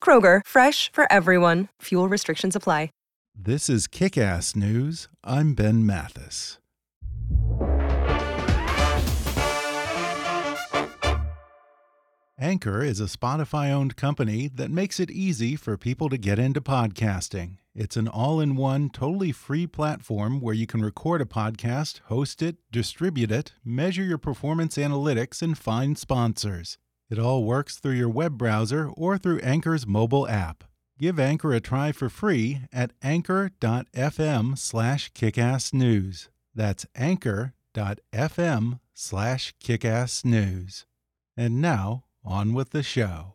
Kroger, fresh for everyone. Fuel restrictions apply. This is Kick Ass News. I'm Ben Mathis. Anchor is a Spotify owned company that makes it easy for people to get into podcasting. It's an all in one, totally free platform where you can record a podcast, host it, distribute it, measure your performance analytics, and find sponsors. It all works through your web browser or through Anchor's mobile app. Give Anchor a try for free at anchor.fm slash kickassnews. That's anchor.fm slash kickassnews. And now, on with the show.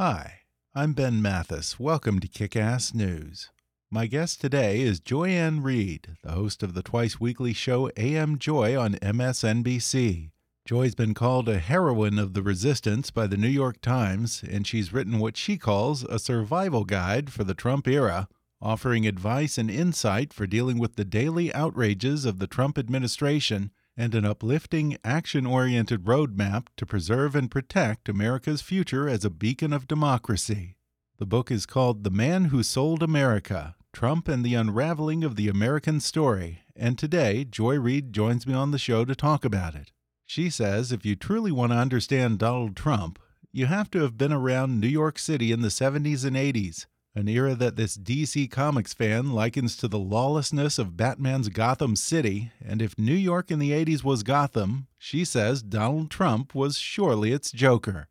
Hi, I'm Ben Mathis. Welcome to Kickass News. My guest today is Joy-Ann Reid, the host of the twice weekly show AM Joy on MSNBC. Joy's been called a heroine of the resistance by the New York Times, and she's written what she calls a survival guide for the Trump era, offering advice and insight for dealing with the daily outrages of the Trump administration and an uplifting, action oriented roadmap to preserve and protect America's future as a beacon of democracy. The book is called The Man Who Sold America Trump and the Unraveling of the American Story, and today Joy Reid joins me on the show to talk about it. She says if you truly want to understand Donald Trump, you have to have been around New York City in the 70s and 80s, an era that this DC Comics fan likens to the lawlessness of Batman's Gotham City. And if New York in the 80s was Gotham, she says Donald Trump was surely its Joker.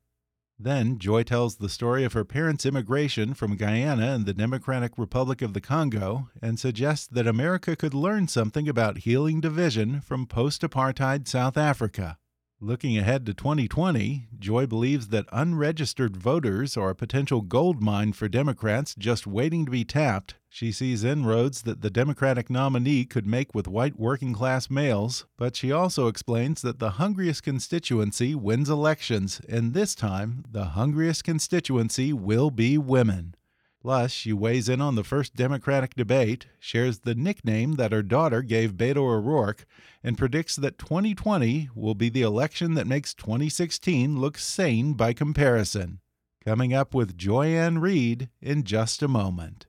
Then Joy tells the story of her parents' immigration from Guyana and the Democratic Republic of the Congo and suggests that America could learn something about healing division from post apartheid South Africa. Looking ahead to 2020, Joy believes that unregistered voters are a potential gold mine for Democrats just waiting to be tapped. She sees inroads that the Democratic nominee could make with white working class males, but she also explains that the hungriest constituency wins elections, and this time, the hungriest constituency will be women. Plus, she weighs in on the first Democratic debate, shares the nickname that her daughter gave Beto O'Rourke, and predicts that 2020 will be the election that makes 2016 look sane by comparison. Coming up with Joy-Ann Reid in just a moment.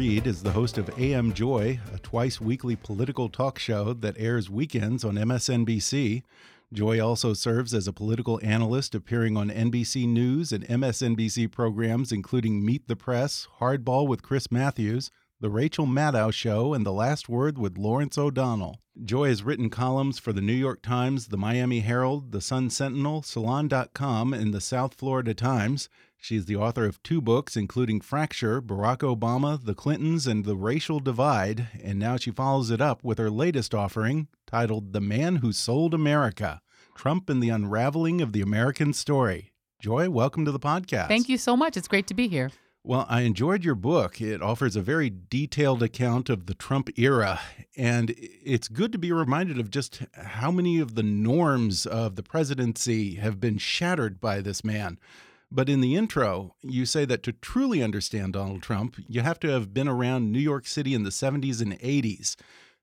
Joy-Ann is the host of AM Joy, a twice weekly political talk show that airs weekends on MSNBC. Joy also serves as a political analyst appearing on NBC News and MSNBC programs including Meet the Press, Hardball with Chris Matthews, The Rachel Maddow Show, and The Last Word with Lawrence O'Donnell. Joy has written columns for the New York Times, the Miami Herald, the Sun Sentinel, Salon.com, and the South Florida Times. She's the author of two books, including Fracture, Barack Obama, the Clintons, and the Racial Divide, and now she follows it up with her latest offering titled The Man Who Sold America Trump and the Unraveling of the American Story. Joy, welcome to the podcast. Thank you so much. It's great to be here. Well, I enjoyed your book. It offers a very detailed account of the Trump era, and it's good to be reminded of just how many of the norms of the presidency have been shattered by this man. But in the intro, you say that to truly understand Donald Trump, you have to have been around New York City in the 70s and 80s.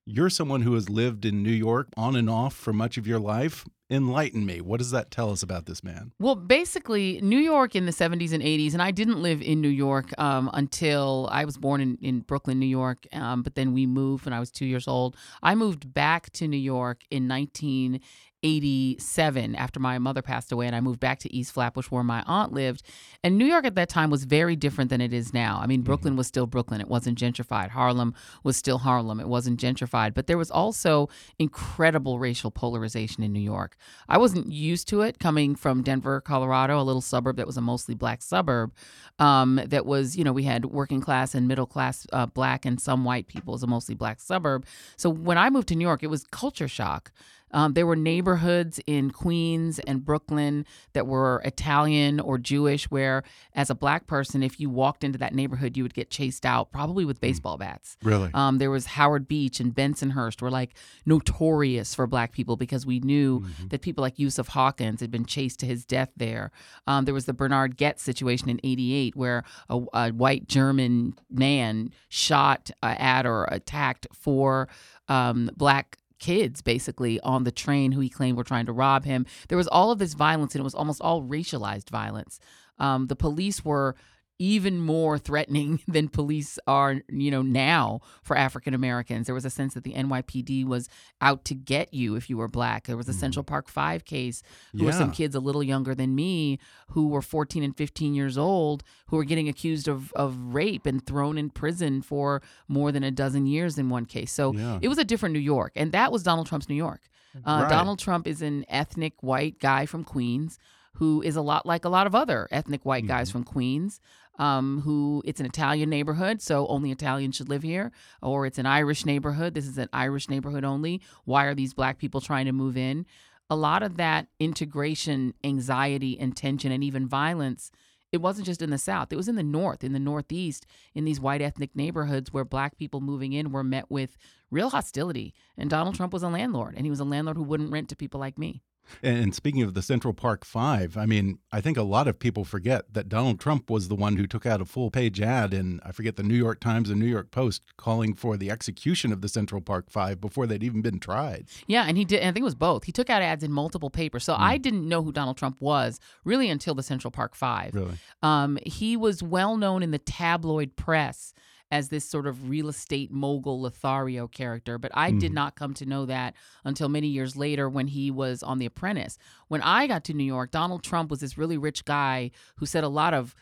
You're someone who has lived in New York on and off for much of your life. Enlighten me. What does that tell us about this man? Well, basically, New York in the 70s and 80s, and I didn't live in New York um, until I was born in, in Brooklyn, New York, um, but then we moved when I was two years old. I moved back to New York in 19 87 after my mother passed away and I moved back to East Flatbush where my aunt lived. And New York at that time was very different than it is now. I mean, Brooklyn was still Brooklyn. It wasn't gentrified. Harlem was still Harlem. It wasn't gentrified. But there was also incredible racial polarization in New York. I wasn't used to it coming from Denver, Colorado, a little suburb that was a mostly black suburb. Um, that was, you know, we had working class and middle class uh, black and some white people. Was a mostly black suburb. So when I moved to New York, it was culture shock. Um, there were neighborhoods in Queens and Brooklyn that were Italian or Jewish, where as a black person, if you walked into that neighborhood, you would get chased out, probably with baseball bats. Really? Um, there was Howard Beach and Bensonhurst were like notorious for black people because we knew Mm-hmm. that people like Yusuf Hawkins had been chased to his death there. Um, there was the Bernhard Goetz situation in '88, where a, a white German man shot uh, at or attacked four um, black kids basically on the train who he claimed were trying to rob him. There was all of this violence, and it was almost all racialized violence. Um, the police were even more threatening than police are, you know, now for African Americans. There was a sense that the NYPD was out to get you if you were black. There was a Central mm. Park Five case who were some kids a little younger than me who were 14 and 15 years old who were getting accused of, of rape and thrown in prison for more than a dozen years in one case. So Yeah. it was a different New York. And that was Donald Trump's New York. Mm. Uh, Right. Donald Trump is an ethnic white guy from Queens who is a lot like a lot of other ethnic white guys mm-hmm. from Queens. Um, who it's an Italian neighborhood, so only Italians should live here, or it's an Irish neighborhood. This is an Irish neighborhood only. Why are these black people trying to move in? A lot of that integration, anxiety, and tension, and even violence it wasn't just in the South. It was in the North, in the Northeast, in these white ethnic neighborhoods where black people moving in were met with real hostility. And Donald Trump was a landlord, and he was a landlord who wouldn't rent to people like me. And speaking of the Central Park Five, I mean, I think a lot of people forget that Donald Trump was the one who took out a full page ad in, I forget, the New York Times and New York Post calling for the execution of the Central Park Five before they'd even been tried. Yeah, and he did. And I think it was both. He took out ads in multiple papers. So I didn't know who Donald Trump was really until the Central Park Five. Really? Um, he was well known in the tabloid press as this sort of real estate mogul Lothario character, but I did not come to know that until many years later when he was on The Apprentice. When I got to New York, Donald Trump was this really rich guy who said a lot of,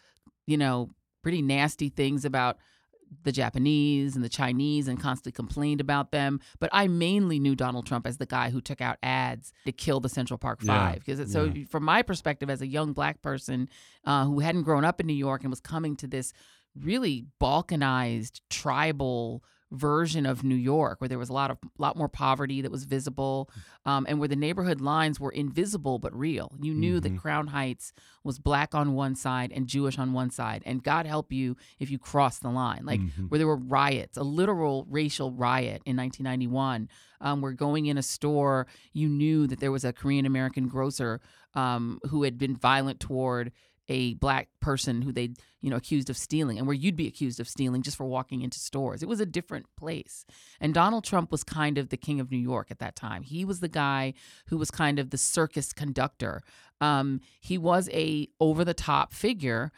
you know, pretty nasty things about the Japanese and the Chinese and constantly complained about them. But I mainly knew Donald Trump as the guy who took out ads to kill the Central Park Five. Because so, yeah. from my perspective, as a young black person uh, who hadn't grown up in New York and was coming to this really balkanized tribal version of New York where there was a lot of lot more poverty that was visible um, and where the neighborhood lines were invisible but real. You knew that Crown Heights was black on one side and Jewish on one side and God help you if you crossed the line like where there were riots a literal racial riot in 1991 um, where going in a store you knew that there was a Korean American grocer um, who had been violent toward a black person who they you know accused of stealing and where you'd be accused of stealing just for walking into stores it was a different place and donald trump was kind of the king of new york at that time he was the guy who was kind of the circus conductor um, he was a over the top figure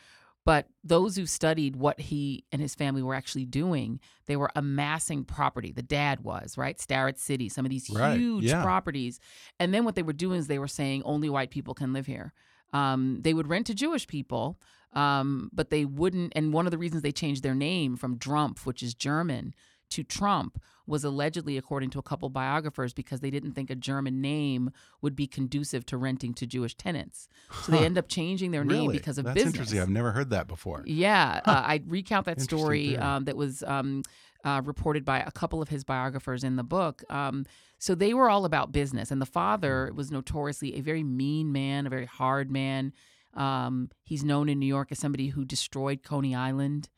but those who studied what he and his family were actually doing, they were amassing property. The dad was, right? Starrett City, some of these Right, huge yeah. properties. And then what they were doing is they were saying only white people can live here. Um, they would rent to Jewish people, um, but they wouldn't. And one of the reasons they changed their name from Drumpf, which is German, to Trump was allegedly, according to a couple biographers, because they didn't think a German name would be conducive to renting to Jewish tenants. So they end up changing their name Really? because of That's business. interesting. I've never heard that before. Yeah, uh, I recount that story um, that was um, uh, reported by a couple of his biographers in the book. Um, so they were all about business, and the father was notoriously a very mean man, a very hard man. Um, he's known in New York as somebody who destroyed Coney Island.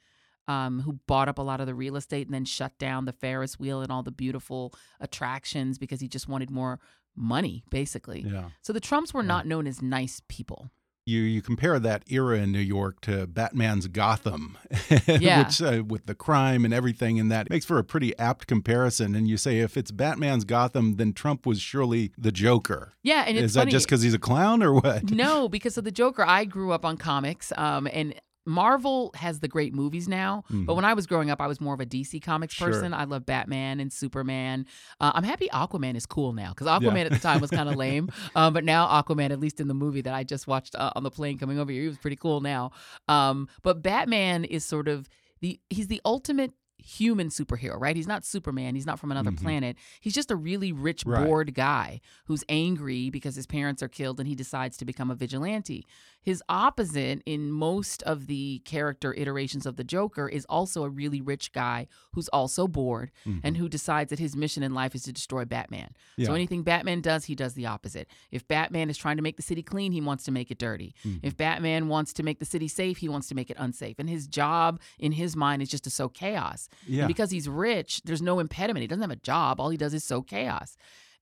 Um, who bought up a lot of the real estate and then shut down the Ferris wheel and all the beautiful attractions because he just wanted more money, basically. Yeah. So the Trumps were not known as nice people. You you compare that era in New York to Batman's Gotham, Yeah. which uh, with the crime and everything in that makes for a pretty apt comparison. And you say if it's Batman's Gotham, then Trump was surely the Joker. Yeah, and it's Is that just because he's a clown or what? no, because of the Joker, I grew up on comics, um, and Marvel has the great movies now. But when I was growing up, I was more of a DC Comics Mm-hmm. Sure. person. I love Batman and Superman. Uh, I'm happy Aquaman is cool now because Aquaman at the time was kind of lame, um, but now Aquaman, at least in the movie that I just watched uh, on the plane coming over here, he was pretty cool now. Um, but Batman is sort of the he's the ultimate human superhero, right? He's not Superman. He's not from another planet. He's just a really rich, Mm-hmm. Right. bored guy who's angry because his parents are killed and he decides to become a vigilante. His opposite in most of the character iterations of the Joker is also a really rich guy who's also bored and who decides that his mission in life is to destroy Batman. So anything Batman does, he does the opposite. If Batman is trying to make the city clean, he wants to make it dirty. If Batman wants to make the city safe, he wants to make it unsafe. And his job in his mind is just to sow chaos. Yeah. And because he's rich, there's no impediment. He doesn't have a job. All he does is sow chaos.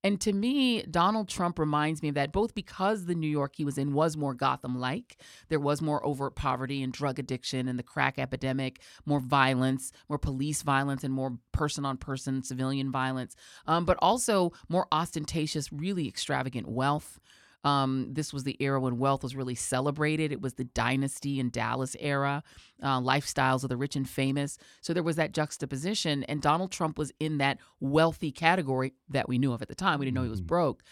And to me, Donald Trump reminds me of that both because the New York he was in was more Gotham like. There was more overt poverty and drug addiction and the crack epidemic, more violence, more police violence, and more person on person civilian violence, um, but also more ostentatious, really extravagant wealth. Um, this was the era when wealth was really celebrated. It was the dynasty and Dallas era, uh, lifestyles of the rich and famous. So there was that juxtaposition, and Donald Trump was in that wealthy category that we knew of at the time. We didn't know he was broke.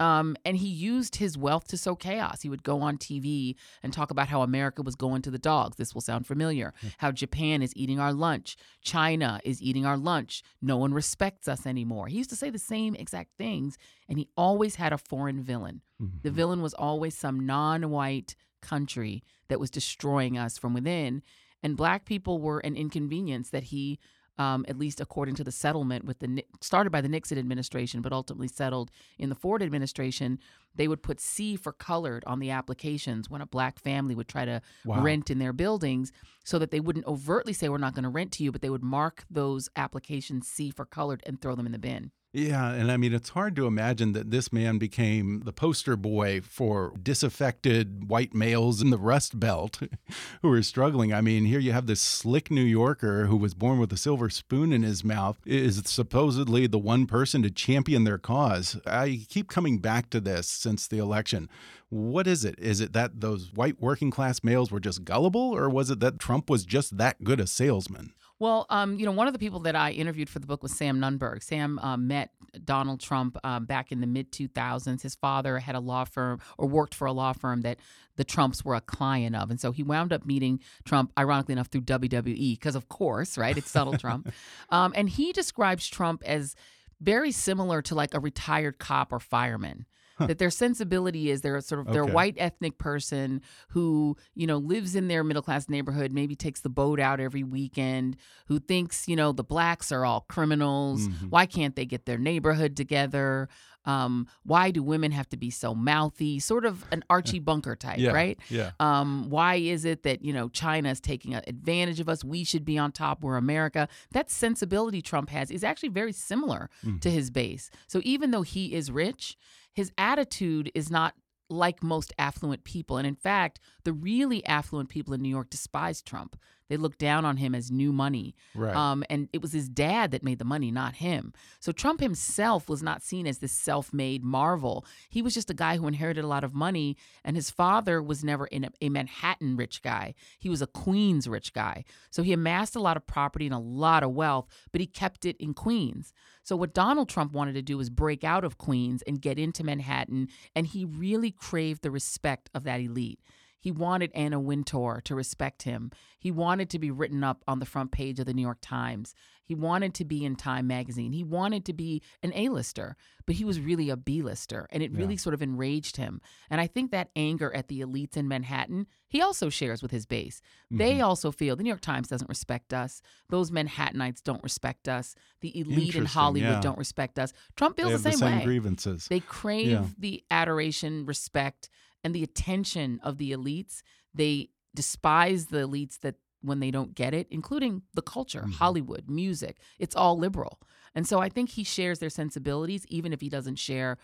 Um, and he used his wealth to sow chaos. He would go on TV and talk about how America was going to the dogs. This will sound familiar. How Japan is eating our lunch. China is eating our lunch. No one respects us anymore. He used to say the same exact things, and he always had a foreign villain. The villain was always some non white country that was destroying us from within. And black people were an inconvenience that he um, at least according to the settlement with the started by the Nixon administration, but ultimately settled in the Ford administration. They would put C for colored on the applications when a black family would try to Wow. rent in their buildings, so that they wouldn't overtly say we're not going to rent to you, but they would mark those applications C for colored and throw them in the bin. Yeah, and I mean, it's hard to imagine that this man became the poster boy for disaffected white males in the Rust Belt who are struggling. I mean, here you have this slick New Yorker who was born with a silver spoon in his mouth, is supposedly the one person to champion their cause. I keep coming back to this since the election. What is it? Is it that those white working class males were just gullible, or was it that Trump was just that good a salesman? Well, um, you know, one of the people that I interviewed for the book was Sam Nunberg. Sam uh, met Donald Trump um, back in the mid 2000s. His father had a law firm or worked for a law firm that the Trumps were a client of. And so he wound up meeting Trump, ironically enough, through WWE, because of course, right? It's subtle Trump. Um, and he describes Trump as very similar to like a retired cop or fireman. That their sensibility is they're sort of Okay. white ethnic person who you know lives in their middle class neighborhood, maybe takes the boat out every weekend, who thinks you know the blacks are all criminals. Mm-hmm. Why can't they get their neighborhood together? Um, why do women have to be so mouthy? Sort of an Archie Bunker type, Yeah, right? yeah. Um, why is it that you know China is taking advantage of us? We should be on top. We're America. That sensibility Trump has is actually very similar to his base. So even though he is rich, his attitude is not like most affluent people. And in fact, the really affluent people in New York despise Trump. They look down on him as new money. Right. Um, and it was his dad that made the money, not him. So Trump himself was not seen as this self made marvel. He was just a guy who inherited a lot of money, and his father was never in a, a Manhattan rich guy. He was a Queens rich guy. So he amassed a lot of property and a lot of wealth, but he kept it in Queens. So what Donald Trump wanted to do was break out of Queens and get into Manhattan, and he really craved the respect of that elite. He wanted Anna Wintour to respect him. He wanted to be written up on the front page of the New York Times. He wanted to be in Time magazine. He wanted to be an A-lister, but he was really a B-lister, and it really sort of enraged him. And I think that anger at the elites in Manhattan, he also shares with his base. They mm-hmm. also feel the New York Times doesn't respect us. Those Manhattanites don't respect us. The elite in Hollywood yeah. don't respect us. Trump They feels have the same, way. grievances. They crave Yeah. the adoration, respect, and the attention of the elites. They despise the elites that when they don't get it, including the culture, Mm-hmm. Hollywood, music. It's all liberal. And so I think he shares their sensibilities, even if he doesn't share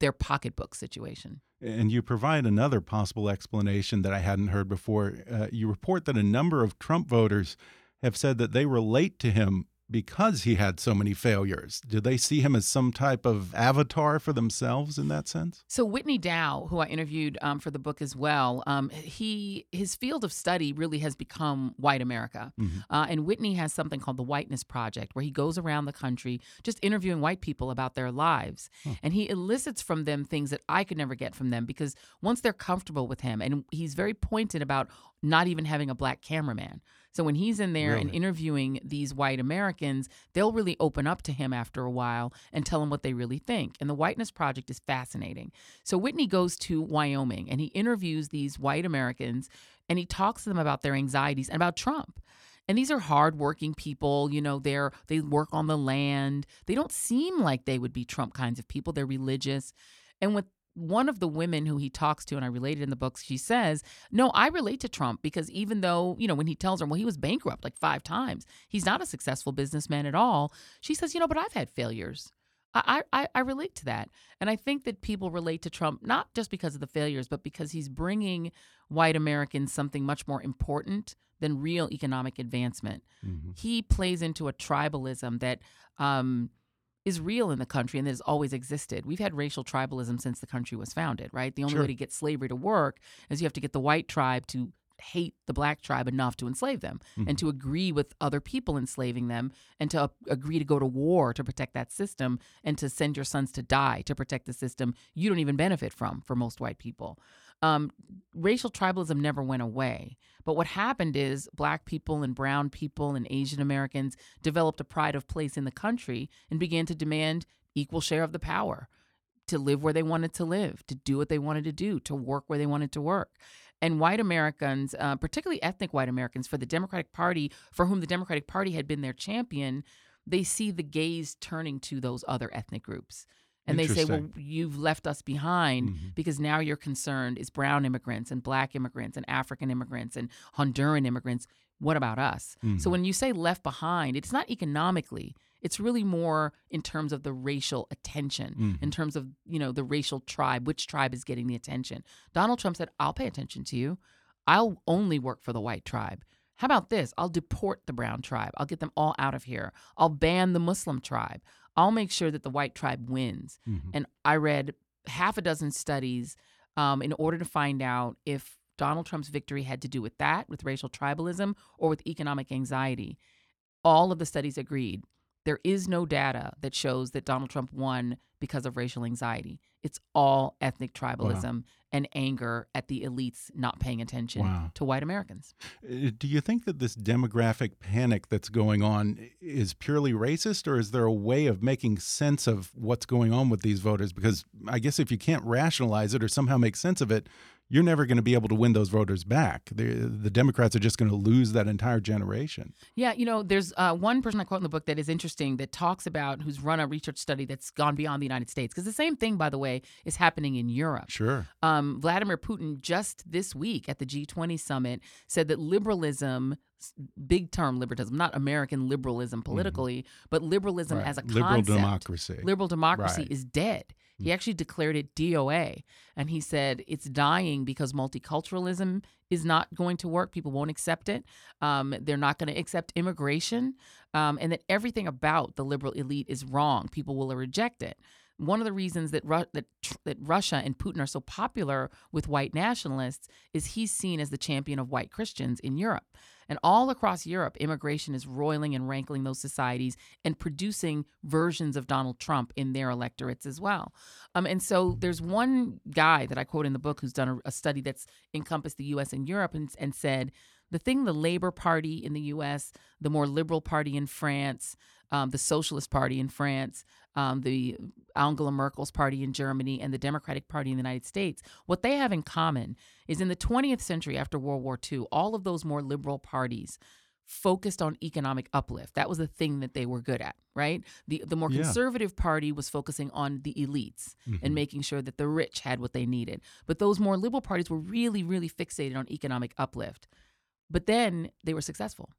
their pocketbook situation. And you provide another possible explanation that I hadn't heard before. Uh, you report that a number of Trump voters have said that they relate to him because he had so many failures. Do they see him as some type of avatar for themselves in that sense? So Whitney Dow, who I interviewed um, for the book as well, um, he his field of study really has become white America, mm -hmm. uh, and Whitney has something called the Whiteness Project, where he goes around the country just interviewing white people about their lives, huh. and he elicits from them things that I could never get from them because once they're comfortable with him, and he's very pointed about not even having a black cameraman. So when he's in there really? and interviewing these white Americans, they'll really open up to him after a while and tell him what they really think. And the Whiteness Project is fascinating. So Whitney goes to Wyoming and he interviews these white Americans and he talks to them about their anxieties and about Trump. And these are hardworking people, you know, they're they work on the land. They don't seem like they would be Trump kinds of people. They're religious. And what one of the women who he talks to, and I related in the books, she says, No, I relate to Trump because even though, you know, when he tells her, well, he was bankrupt like five times, he's not a successful businessman at all. She says, You know, but I've had failures. I, I, I relate to that. And I think that people relate to Trump not just because of the failures, but because he's bringing white Americans something much more important than real economic advancement. Mm-hmm. He plays into a tribalism that, um, is real in the country and that has always existed. We've had racial tribalism since the country was founded, right? The only sure. way to get slavery to work is you have to get the white tribe to hate the black tribe enough to enslave them mm-hmm. and to agree with other people enslaving them and to agree to go to war to protect that system and to send your sons to die to protect the system you don't even benefit from for most white people. Um, racial tribalism never went away. But what happened is black people and brown people and Asian Americans developed a pride of place in the country and began to demand equal share of the power to live where they wanted to live, to do what they wanted to do, to work where they wanted to work. And white Americans, uh, particularly ethnic white Americans, for the Democratic Party, for whom the Democratic Party had been their champion, they see the gaze turning to those other ethnic groups and they say, well, you've left us behind mm-hmm. because now you're concerned is brown immigrants and black immigrants and African immigrants and Honduran immigrants. What about us? Mm-hmm. So when you say left behind, it's not economically. It's really more in terms of the racial attention, mm-hmm. in terms of, you know, the racial tribe, which tribe is getting the attention. Donald Trump said, I'll pay attention to you. I'll only work for the white tribe. How about this? I'll deport the brown tribe. I'll get them all out of here. I'll ban the Muslim tribe. I'll make sure that the white tribe wins. Mm-hmm. And I read half a dozen studies um, in order to find out if Donald Trump's victory had to do with that, with racial tribalism, or with economic anxiety. All of the studies agreed. There is no data that shows that Donald Trump won because of racial anxiety. It's all ethnic tribalism wow. and anger at the elites not paying attention wow. to white Americans. Uh, do you think that this demographic panic that's going on is purely racist, or is there a way of making sense of what's going on with these voters? Because I guess if you can't rationalize it or somehow make sense of it, you're never going to be able to win those voters back. The, the Democrats are just going to lose that entire generation. Yeah, you know, there's uh, one person I quote in the book that is interesting that talks about who's run a research study that's gone beyond the United States. Because the same thing, by the way, is happening in Europe. Sure. Um, Vladimir Putin just this week at the G20 summit said that liberalism big term liberalism, not American liberalism mm-hmm. politically, mm-hmm. but liberalism right. as a liberal concept. democracy. Liberal democracy right. is dead. He actually declared it DOA. And he said it's dying because multiculturalism is not going to work. People won't accept it. Um, they're not going to accept immigration. Um, and that everything about the liberal elite is wrong. People will reject it. One of the reasons that, Ru- that, that Russia and Putin are so popular with white nationalists is he's seen as the champion of white Christians in Europe. And all across Europe, immigration is roiling and rankling those societies and producing versions of Donald Trump in their electorates as well. Um, and so there's one guy that I quote in the book who's done a, a study that's encompassed the US and Europe and, and said the thing the Labor Party in the US, the more liberal party in France, um, the Socialist Party in France, um, the Angela Merkel's party in Germany, and the Democratic Party in the United States, what they have in common is in the 20th century after World War II, all of those more liberal parties focused on economic uplift. That was the thing that they were good at, right? The the more conservative party was focusing on the elites mm-hmm. and making sure that the rich had what they needed. But those more liberal parties were really really fixated on economic uplift. But then they were successful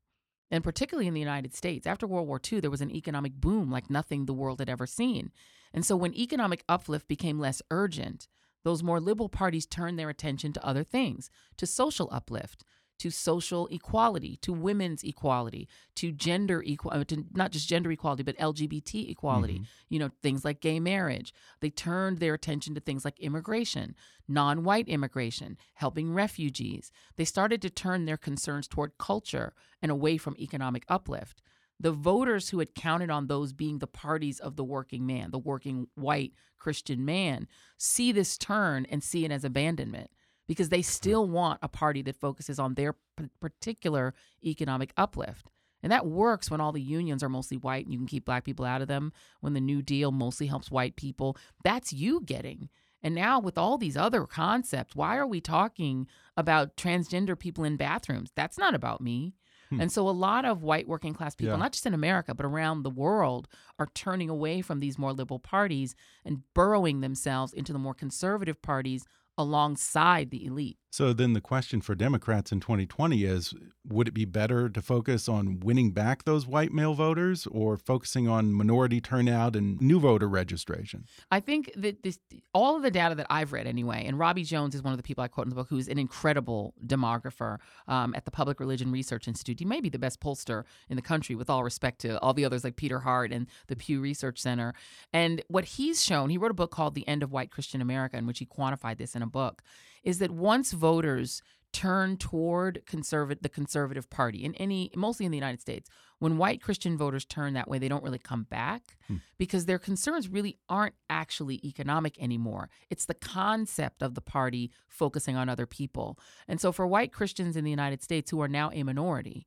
and particularly in the United States. After World War II, there was an economic boom like nothing the world had ever seen. And so when economic uplift became less urgent, those more liberal parties turned their attention to other things, to social uplift, to social equality, to women's equality, to gender equality, uh, to not just gender equality, but LGBT equality, Mhm. you know, things like gay marriage. They turned their attention to things like immigration, non white immigration, helping refugees. They started to turn their concerns toward culture and away from economic uplift. The voters who had counted on those being the parties of the working man, the working white Christian man, see this turn and see it as abandonment because they still want a party that focuses on their p- particular economic uplift. And that works when all the unions are mostly white and you can keep black people out of them, when the New Deal mostly helps white people. That's you getting. And now, with all these other concepts, why are we talking about transgender people in bathrooms? That's not about me. Hmm. And so, a lot of white working class people, Yeah. not just in America, but around the world, are turning away from these more liberal parties and burrowing themselves into the more conservative parties alongside the elite. So then the question for Democrats in 2020 is would it be better to focus on winning back those white male voters or focusing on minority turnout and new voter registration? I think that this, all of the data that I've read anyway, and Robbie Jones is one of the people I quote in the book, who's an incredible demographer um, at the Public Religion Research Institute. He may be the best pollster in the country, with all respect to all the others like Peter Hart and the Pew Research Center. And what he's shown, he wrote a book called The End of White Christian America, in which he quantified this in a book, is that once voters turn toward conservative the conservative party in any mostly in the United States when white Christian voters turn that way they don't really come back hmm. because their concerns really aren't actually economic anymore. It's the concept of the party focusing on other people. And so for white Christians in the United States who are now a minority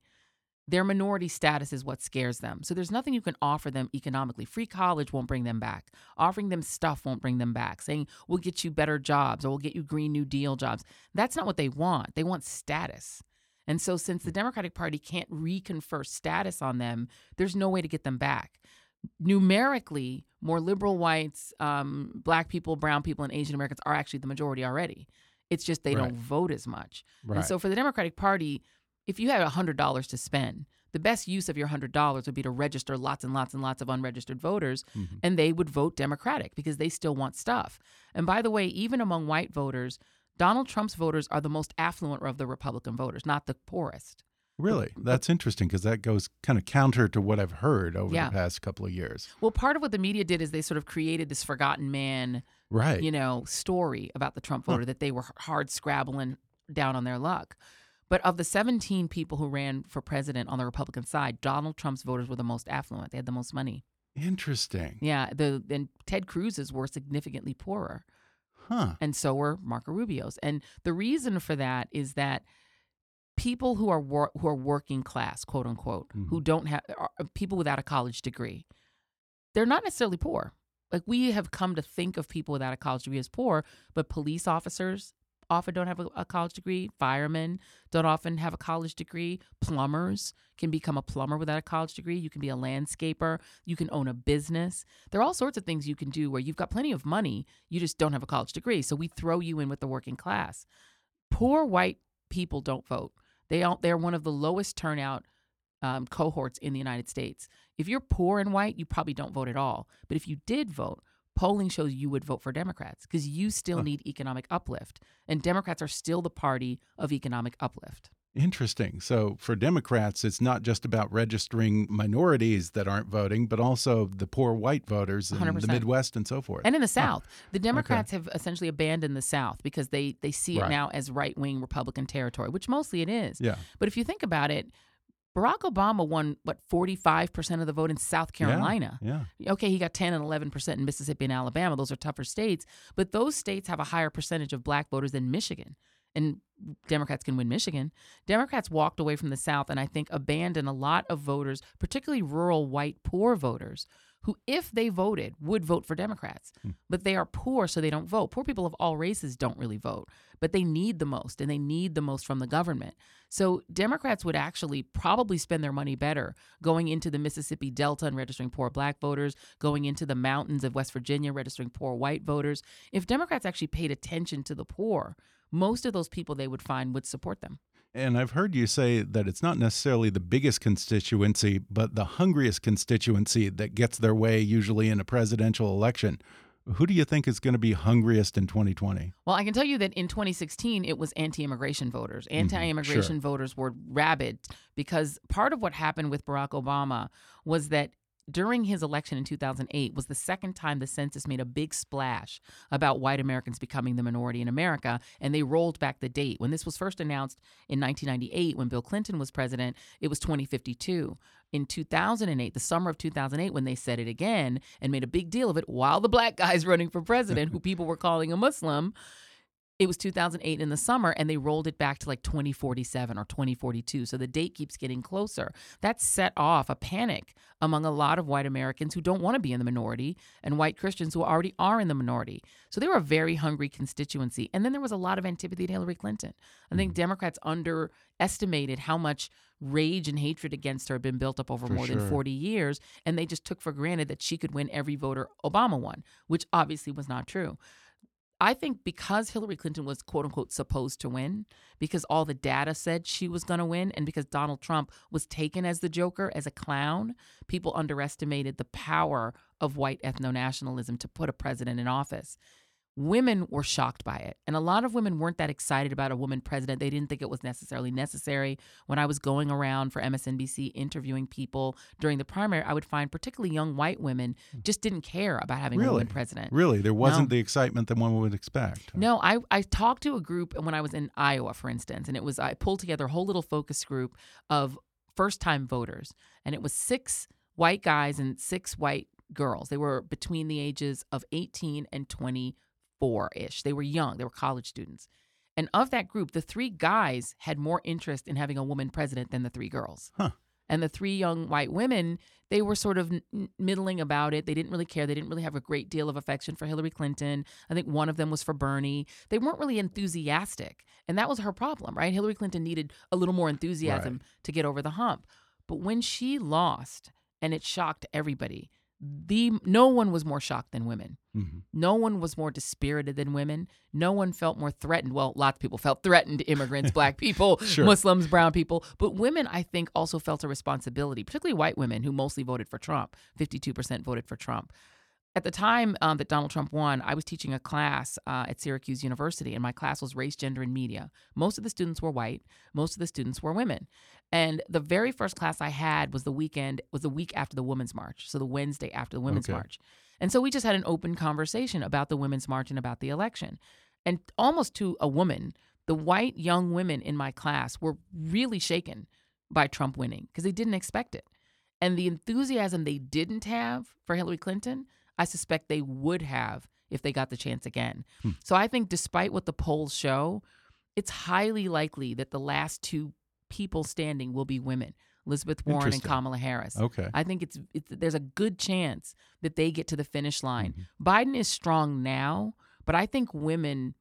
their minority status is what scares them. So there's nothing you can offer them economically. Free college won't bring them back. Offering them stuff won't bring them back. Saying we'll get you better jobs or we'll get you Green New Deal jobs. That's not what they want. They want status. And so since the Democratic Party can't reconfer status on them, there's no way to get them back. Numerically, more liberal whites, um, black people, brown people, and Asian Americans are actually the majority already. It's just they Right. don't vote as much. Right. And so for the Democratic Party, if you had $100 to spend, the best use of your $100 would be to register lots and lots and lots of unregistered voters, Mhm. and they would vote Democratic because they still want stuff. And by the way, even among white voters, Donald Trump's voters are the most affluent of the Republican voters, not the poorest. Really? That's interesting because that goes kind of counter to what I've heard over Yeah. the past couple of years. Well, part of what the media did is they sort of created this forgotten man, Right. you know, story about the Trump voter that they were hard scrabbling down on their luck. But of the 17 people who ran for president on the Republican side, Donald Trump's voters were the most affluent. They had the most money. Interesting. Yeah, the and Ted Cruz's were significantly poorer, Huh. and so were Marco Rubio's. And the reason for that is that people who are wor- who are working class, quote unquote, who mm-hmm. don't have are people without a college degree, they're not necessarily poor. Like we have come to think of people without a college degree as poor, but police officers often don't have a, a college degree. Firemen don't often have a college degree. Plumbers can become a plumber without a college degree. You can be a landscaper. You can own a business. There are all sorts of things you can do where you've got plenty of money. You just don't have a college degree. So we throw you in with the working class. Poor white people don't vote. They don't, they're one of the lowest turnout um, cohorts in the United States. If you're poor and white, you probably don't vote at all. But if you did vote, polling shows you would vote for Democrats because you still Huh. need economic uplift. And Democrats are still the party of economic uplift. Interesting. So for Democrats, it's not just about registering minorities that aren't voting, but also the poor white voters in the 100%. Midwest and so forth. And in the South, the Democrats have essentially abandoned the South because they, they see it Right. now as right wing Republican territory, which mostly it is. yeah. But if you think about it, Barack Obama won, what, 45% of the vote in South Carolina. Yeah. Okay, he got 10 and 11% in Mississippi and Alabama. Those are tougher states, but those states have a higher percentage of black voters than Michigan. And Democrats can win Michigan. Democrats walked away from the South and I think abandoned a lot of voters, particularly rural white poor voters, who, if they voted, would vote for Democrats. Hmm. But they are poor, so they don't vote. Poor people of all races don't really vote, but they need the most and they need the most from the government. So Democrats would actually probably spend their money better going into the Mississippi Delta and registering poor black voters, going into the mountains of West Virginia registering poor white voters. If Democrats actually paid attention to the poor, most of those people they would find would support them. And I've heard you say that it's not necessarily the biggest constituency, but the hungriest constituency that gets their way usually in a presidential election. Who do you think is going to be hungriest in 2020? Well, I can tell you that in 2016, it was anti immigration voters. Mm-hmm. Anti immigration sure. voters were rabid because part of what happened with Barack Obama was that during his election in 2008 was the second time the census made a big splash about white Americans becoming the minority in America and they rolled back the date. When this was first announced in 1998 when Bill Clinton was president, it was 2052. In 2008, the summer of 2008 when they said it again and made a big deal of it while the black guy's running for president who people were calling a Muslim, it was 2008 in the summer and they rolled it back to like 2047 or 2042 so the date keeps getting closer. That set off a panic among a lot of white americans who don't want to be in the minority and white christians who already are in the minority. So they were a very hungry constituency. And then there was a lot of antipathy to hillary clinton. I think Mm-hmm. democrats underestimated how much rage and hatred against her had been built up over For more sure. than 40 years and they just took for granted that she could win every voter obama won which obviously was not true I think because Hillary Clinton was quote unquote supposed to win, because all the data said she was going to win, and because Donald Trump was taken as the Joker, as a clown, people underestimated the power of white ethno nationalism to put a president in office. Women were shocked by it. And a lot of women weren't that excited about a woman president. They didn't think it was necessarily necessary. When I was going around for MSNBC interviewing people during the primary, I would find particularly young white women just didn't care about having a woman president. Really, there wasn't No. the excitement that one would expect. No, I, I talked to a group when I was in Iowa, for instance, and it was I pulled together a whole little focus group of first time voters, and it was six white guys and six white girls. They were between the ages of 18 and 24 ish. They were young, they were college students. And of that group, the three guys had more interest in having a woman president than the three girls. Huh. And the three young white women, they were sort of n- middling about it. They didn't really care. They didn't really have a great deal of affection for Hillary Clinton. I think one of them was for Bernie. They weren't really enthusiastic. And that was her problem, right? Hillary Clinton needed a little more enthusiasm to get over the hump. But when she lost, and it shocked everybody, the no one was more shocked than women. Mhm. No one was more dispirited than women. No one felt more threatened. Well, lots of people felt threatened immigrants, black people, Sure. Muslims, brown people. But women, I think, also felt a responsibility, particularly white women who mostly voted for Trump. 52% voted for Trump. At the time um, that Donald Trump won, I was teaching a class uh, at Syracuse University, and my class was race, gender, and media. Most of the students were white. Most of the students were women. And the very first class I had was the weekend, was the week after the Women's March, so the Wednesday after the Women's Okay. March. And so we just had an open conversation about the Women's March and about the election. And almost to a woman, the white young women in my class were really shaken by Trump winning because they didn't expect it. And the enthusiasm they didn't have for Hillary Clinton, I suspect they would have if they got the chance again. So I think despite what the polls show, it's highly likely that the last two people standing will be women. Elizabeth Warren and Kamala Harris. Okay. I think it's, it's there's a good chance that they get to the finish line. Mm-hmm. Biden is strong now, but I think women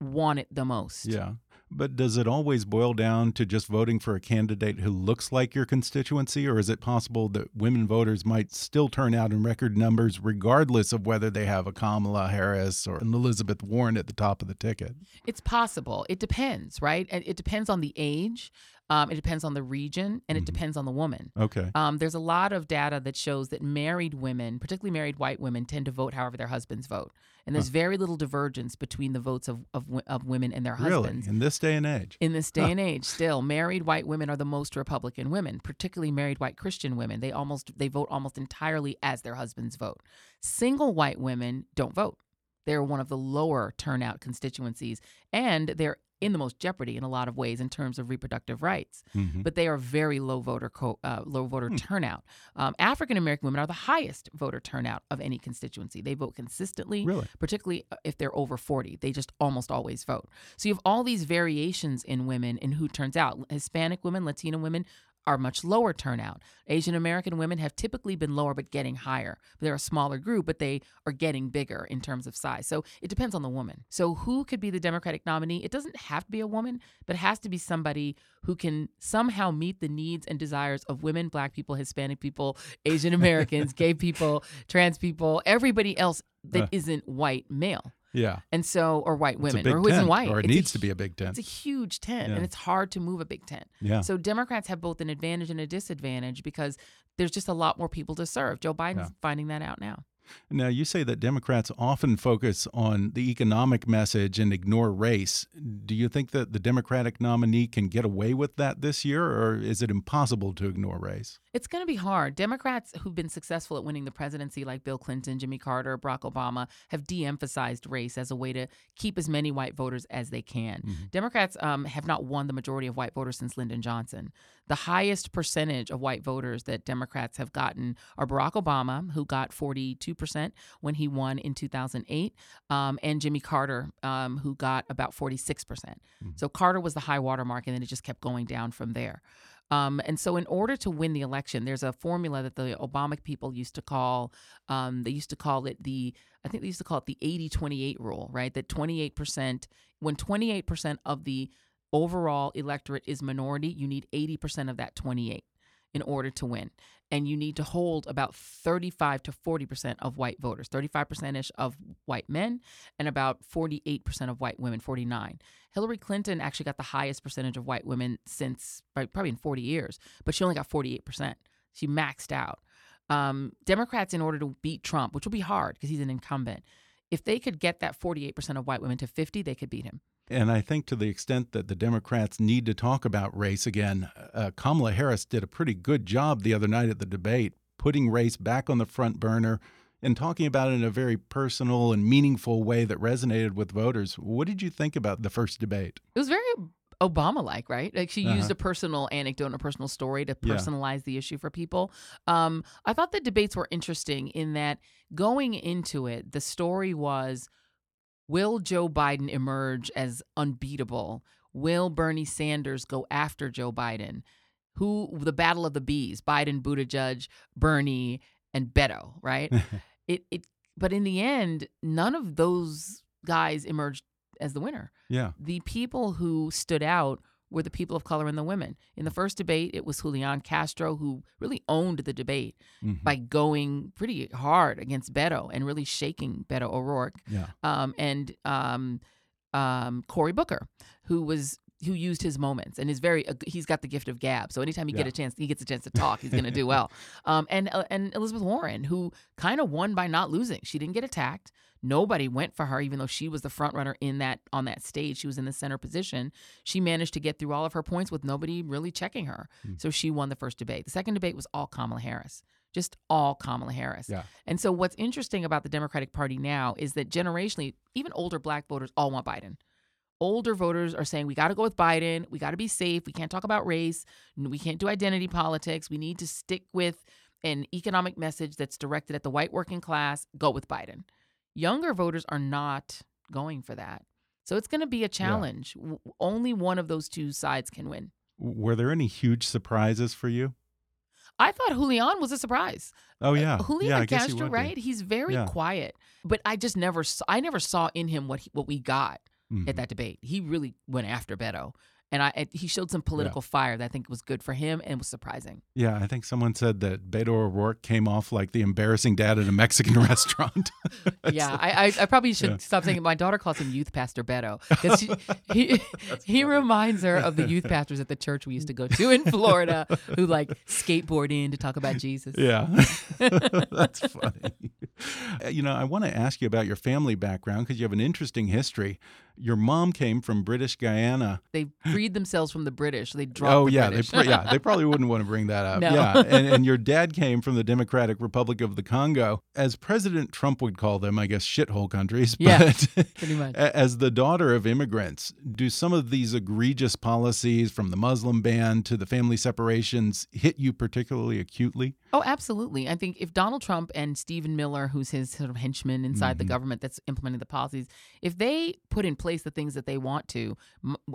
want it the most. Yeah. But does it always boil down to just voting for a candidate who looks like your constituency, or is it possible that women voters might still turn out in record numbers regardless of whether they have a Kamala Harris or an Elizabeth Warren at the top of the ticket? It's possible. It depends, right? And It depends on the age. Um, it depends on the region, and it depends on the woman. Okay. Um, there's a lot of data that shows that married women, particularly married white women, tend to vote however their husbands vote, and there's very little divergence between the votes of of, of women and their husbands. Really? In this day and age? In this day and age, still married white women are the most Republican women, particularly married white Christian women. They almost they vote almost entirely as their husbands vote. Single white women don't vote. They're one of the lower turnout constituencies, and they're in the most jeopardy in a lot of ways in terms of reproductive rights. Mhm. But they are very low voter co- uh, low voter turnout. Um, African American women are the highest voter turnout of any constituency. They vote consistently Really? particularly uh, if they're over 40. They just almost always vote. So you have all these variations in women and who turns out. Hispanic women, Latino women are much lower turnout. Asian American women have typically been lower but getting higher. They're a smaller group, but they are getting bigger in terms of size. So it depends on the woman. So who could be the Democratic nominee? It doesn't have to be a woman, but it has to be somebody who can somehow meet the needs and desires of women, black people, Hispanic people, Asian Americans, gay people, trans people, everybody else that Uh. isn't white male. Yeah. And so, or white a women, or who isn't white. or it It's a needs to be a big tent. It's a huge tent, Yeah. and it's hard to move a big tent. Yeah. So Democrats have both an advantage and a disadvantage because there's just a lot more people to serve. Joe Biden's Yeah. finding that out now. Now, you say that Democrats often focus on the economic message and ignore race. Do you think that the Democratic nominee can get away with that this year, or is it impossible to ignore race? It's going to be hard. Democrats who've been successful at winning the presidency, like Bill Clinton, Jimmy Carter, Barack Obama, have de emphasized race as a way to keep as many white voters as they can. Mm -hmm. Democrats um, have not won the majority of white voters since Lyndon Johnson. The highest percentage of white voters that Democrats have gotten are Barack Obama, who got 42% when he won in 2008, um, and Jimmy Carter, um, who got about 46%. percent mm-hmm. So Carter was the high watermark, and then it just kept going down from there. Um, and so, in order to win the election, there's a formula that the Obama people used to call, um, they used to call it the, I think they used to call it the 80 28 rule, right? That 28%, when 28% of the overall electorate is minority, you need 80% of that 28 in order to win. And you need to hold about 35 to 40% of white voters, 35% ish of white men, and about 48% of white women, 49. Hillary Clinton actually got the highest percentage of white women since probably in 40 years, but she only got 48%. She maxed out. Um, Democrats, in order to beat Trump, which will be hard because he's an incumbent, if they could get that 48% of white women to 50, they could beat him. And I think to the extent that the Democrats need to talk about race again, uh, Kamala Harris did a pretty good job the other night at the debate, putting race back on the front burner and talking about it in a very personal and meaningful way that resonated with voters. What did you think about the first debate? It was very Obama like, right? Like she uh -huh. used a personal anecdote a personal story to personalize yeah. the issue for people. Um, I thought the debates were interesting in that going into it, the story was Will Joe Biden emerge as unbeatable? Will Bernie Sanders go after Joe Biden? Who the battle of the bees? Biden, Buttigieg, Bernie, and Beto, right? it it but in the end, none of those guys emerged as the winner. Yeah. The people who stood out were the people of color and the women. In the first debate, it was Julian Castro who really owned the debate mm-hmm. by going pretty hard against Beto and really shaking Beto O'Rourke. Yeah. Um, and um, um, Cory Booker, who was who used his moments and is very uh, he's got the gift of gab so anytime he yeah. get a chance he gets a chance to talk he's going to do well um, and uh, and elizabeth warren who kind of won by not losing she didn't get attacked Nobody went for her, even though she was the front runner in that on that stage. She was in the center position. She managed to get through all of her points with nobody really checking her. Mm. So she won the first debate. The second debate was all Kamala Harris just all Kamala Harris. Yeah. And so what's interesting about the Democratic Party now is that generationally, even older black voters all want Biden. Older voters are saying we got to go with Biden. We got to be safe. We can't talk about race. We can't do identity politics. We need to stick with an economic message that's directed at the white working class. Go with Biden. Younger voters are not going for that. So it's going to be a challenge. Yeah. Only one of those two sides can win. Were there any huge surprises for you? I thought Julian was a surprise. Oh yeah, uh, Julian yeah, Castro, he right? He's very yeah. quiet, but I just never, saw, I never saw in him what he, what we got mm-hmm. at that debate. He really went after Beto, and I he showed some political yeah. fire that I think was good for him and was surprising. Yeah, I think someone said that Beto O'Rourke came off like the embarrassing dad at a Mexican restaurant. yeah, I, I probably should yeah. stop saying it. My daughter calls him Youth Pastor Beto because he he reminds her of the youth pastors at the church we used to go to in Florida who like skateboard in to talk about Jesus. Yeah, that's funny. Uh, you know, I want to ask you about your family background because you have an interesting history. Your mom came from British Guyana. They freed themselves from the British. They dropped. Oh the yeah, British. they yeah they probably wouldn't want to bring that up. No. Yeah, and, and, your dad came from the Democratic Republic of the Congo, as President Trump would call them, I guess shithole countries. Yeah, pretty much. As the daughter of immigrants, do some of these egregious policies, from the Muslim ban to the family separations, hit you particularly acutely? Oh, absolutely. I think if Donald Trump and Stephen Miller, who's his sort of henchman inside mm -hmm. the mm-hmm. government that's implementing the policies, if they put in place the things that they want to,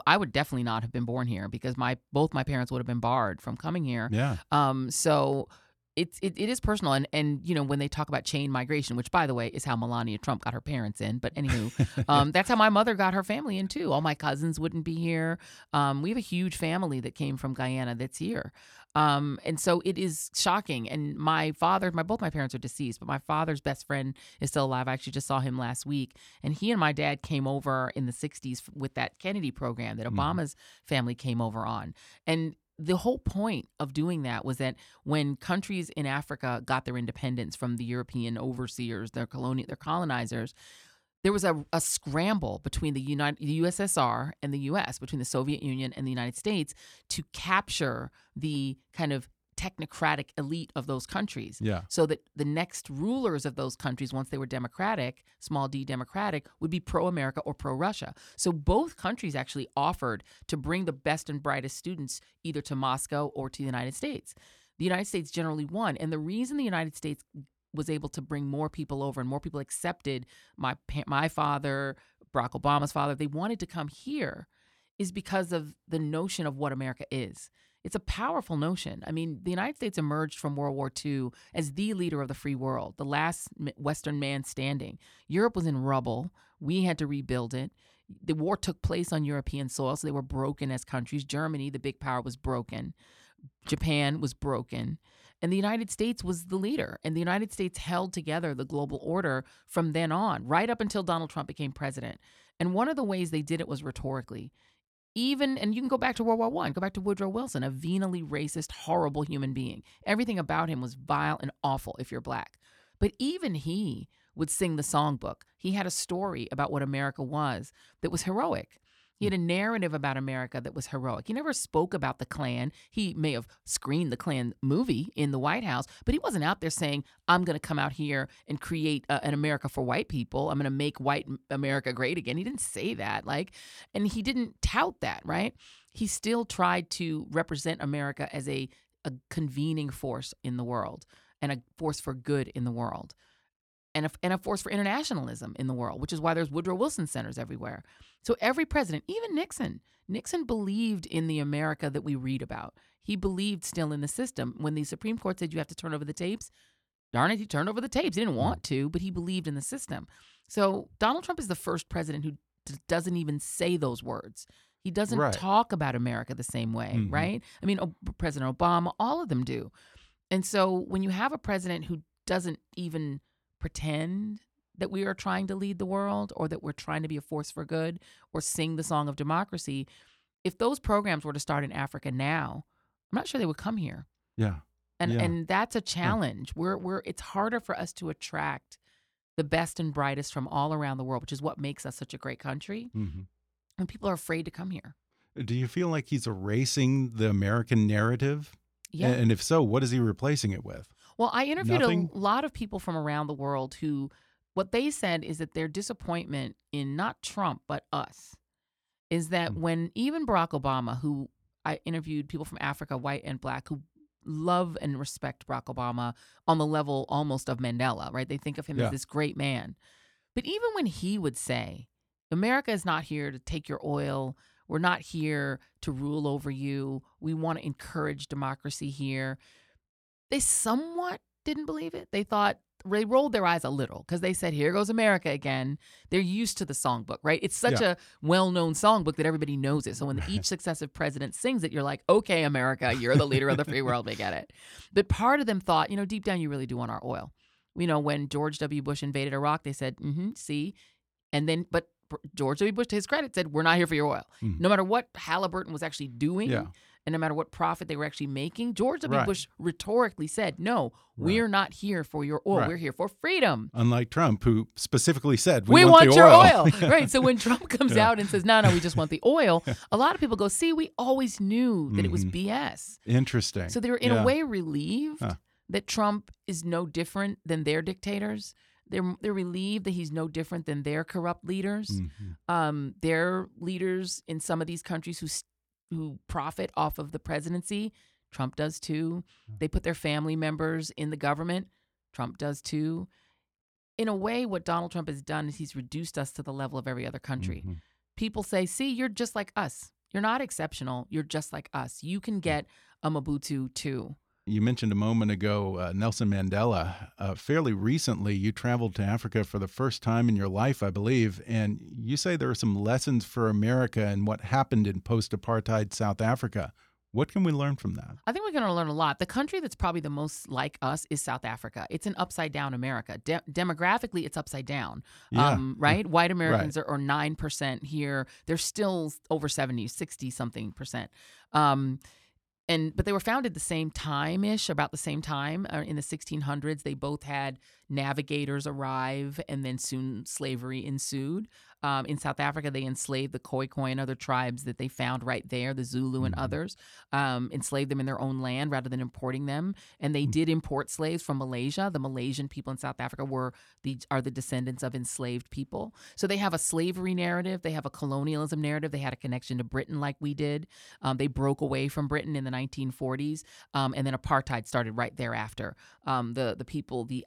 I would definitely not have been born here because my both my parents would have been barred from coming here. Yeah. Um. So it's it, it is personal and and you know when they talk about chain migration which by the way is how melania trump got her parents in but anywho um, that's how my mother got her family in too all my cousins wouldn't be here um, we have a huge family that came from guyana that's here um, and so it is shocking. And my father, my both my parents are deceased, but my father's best friend is still alive. I actually just saw him last week, and he and my dad came over in the '60s with that Kennedy program that mm-hmm. Obama's mm. family came over on. And the whole point of doing that was that when countries in Africa got their independence from the European overseers, their colonial, their colonizers, there was a, a scramble between the United the USSR and the US, between the Soviet Union and the United States, to capture the kind of technocratic elite of those countries. Yeah. So that the next rulers of those countries, once they were democratic, small d democratic, would be pro America or pro Russia. So both countries actually offered to bring the best and brightest students either to Moscow or to the United States. The United States generally won. And the reason the United States was able to bring more people over and more people accepted my my father, Barack Obama's father, they wanted to come here is because of the notion of what America is. It's a powerful notion. I mean, the United States emerged from World War II as the leader of the free world, the last Western man standing. Europe was in rubble. We had to rebuild it. The war took place on European soil, so they were broken as countries. Germany, the big power, was broken. Japan was broken. And the United States was the leader. And the United States held together the global order from then on, right up until Donald Trump became president. And one of the ways they did it was rhetorically even and you can go back to World War One, go back to Woodrow Wilson, a venally racist, horrible human being. Everything about him was vile and awful if you're black. But even he would sing the songbook. He had a story about what America was that was heroic. He had hmm. a narrative about America that was heroic. He never spoke about the Klan. He may have screened the Klan movie in the White House, but he wasn't out there saying, I'm going to come out here and create a, an America for white people. I'm going to make white America great again. He didn't say that. Like, and he didn't tout that, right? He still tried to represent America as a, a convening force in the world and a force for good in the world and a, and a force for internationalism in the world, which is why there's Woodrow Wilson centers everywhere. So every president, even Nixon, Nixon believed in the America that we read about. He believed still in the system. When the Supreme Court said you have to turn over the tapes, darn it, he turned over the tapes. He didn't want to, but he believed in the system. So Donald Trump is the first president who d- doesn't even say those words. He doesn't Right. talk about America the same way, Mhm. right? I mean, O- President Obama, all of them do. And so when you have a president who doesn't even pretend that we are trying to lead the world or that we're trying to be a force for good or sing the song of democracy, if those programs were to start in Africa now, I'm not sure they would come here. Yeah. And Yeah. and that's a challenge. We're we're it's harder for us to attract the best and brightest from all around the world, which is what makes us such a great country. hmm And people are afraid to come here. Do you feel like he's erasing the American narrative? Yeah. And if so, what is he replacing it with? Well, I interviewed Nothing? a lot of people from around the world who, what they said is that their disappointment in not Trump, but us, is that Mm. when even Barack Obama, who I interviewed people from Africa, white and black, who love and respect Barack Obama on the level almost of Mandela, right? They think of him Yeah. as this great man. But even when he would say, America is not here to take your oil, we're not here to rule over you, we want to encourage democracy here they somewhat didn't believe it. They thought they rolled their eyes a little because they said, "Here goes America again." They're used to the songbook, right? It's such Yeah. a well-known songbook that everybody knows it. So when each successive president sings it, you're like, "Okay, America, you're the leader of the free world. We get it." But part of them thought, you know, deep down, you really do want our oil. You know, when George W. Bush invaded Iraq, they said, mm-hmm, "See," and then, but George W. Bush, to his credit, said, "We're not here for your oil." Mhm. No matter what Halliburton was actually doing, Yeah. And no matter what profit they were actually making, George W. Right. Bush rhetorically said, "No, we're not here for your oil. Right. We're here for freedom. Unlike Trump, who specifically said, We, "We, want, the your oil." oil." right. So when Trump comes Yeah. out and says, "No, no, we just want the oil," a lot of people go, "See, we always knew that it was Mhm. BS." Interesting. So they were in Yeah. a way relieved Huh. that Trump is no different than their dictators. They're they're relieved that he's no different than their corrupt leaders. Mhm. Um, their leaders in some of these countries who who profit off of the presidency. Trump does too. They put their family members in the government. Trump does too. In a way, what Donald Trump has done is he's reduced us to the level of every other country. Mhm. People say, "See, you're just like us. You're not exceptional. You're just like us. You can get a Mobutu too." You mentioned a moment ago uh, Nelson Mandela. Uh, fairly recently, you traveled to Africa for the first time in your life, I believe, and you say there are some lessons for America and what happened in post apartheid South Africa. What can we learn from that? I think we're going to learn a lot. The country that's probably the most like us is South Africa. It's an upside down America. De- demographically, it's upside down. Yeah. Um, right? White Americans are, are 9% here. They're still over 70, 60 something percent. Um, and but they were founded the same time ish, about the same time uh, in the 1600s. They both had navigators arrive, and then soon slavery ensued. Um, in South Africa, they enslaved the Khoikhoi and other tribes that they found right there, the Zulu and Mhm. others, um, enslaved them in their own land rather than importing them. And Mm. they did import slaves from Malaysia. The Malaysian people in South Africa were the are the descendants of enslaved people. So they have a slavery narrative, they have a colonialism narrative. They had a connection to Britain like we did. Um, they broke away from Britain in the 1940s, um, and then apartheid started right thereafter. Um, the the people, the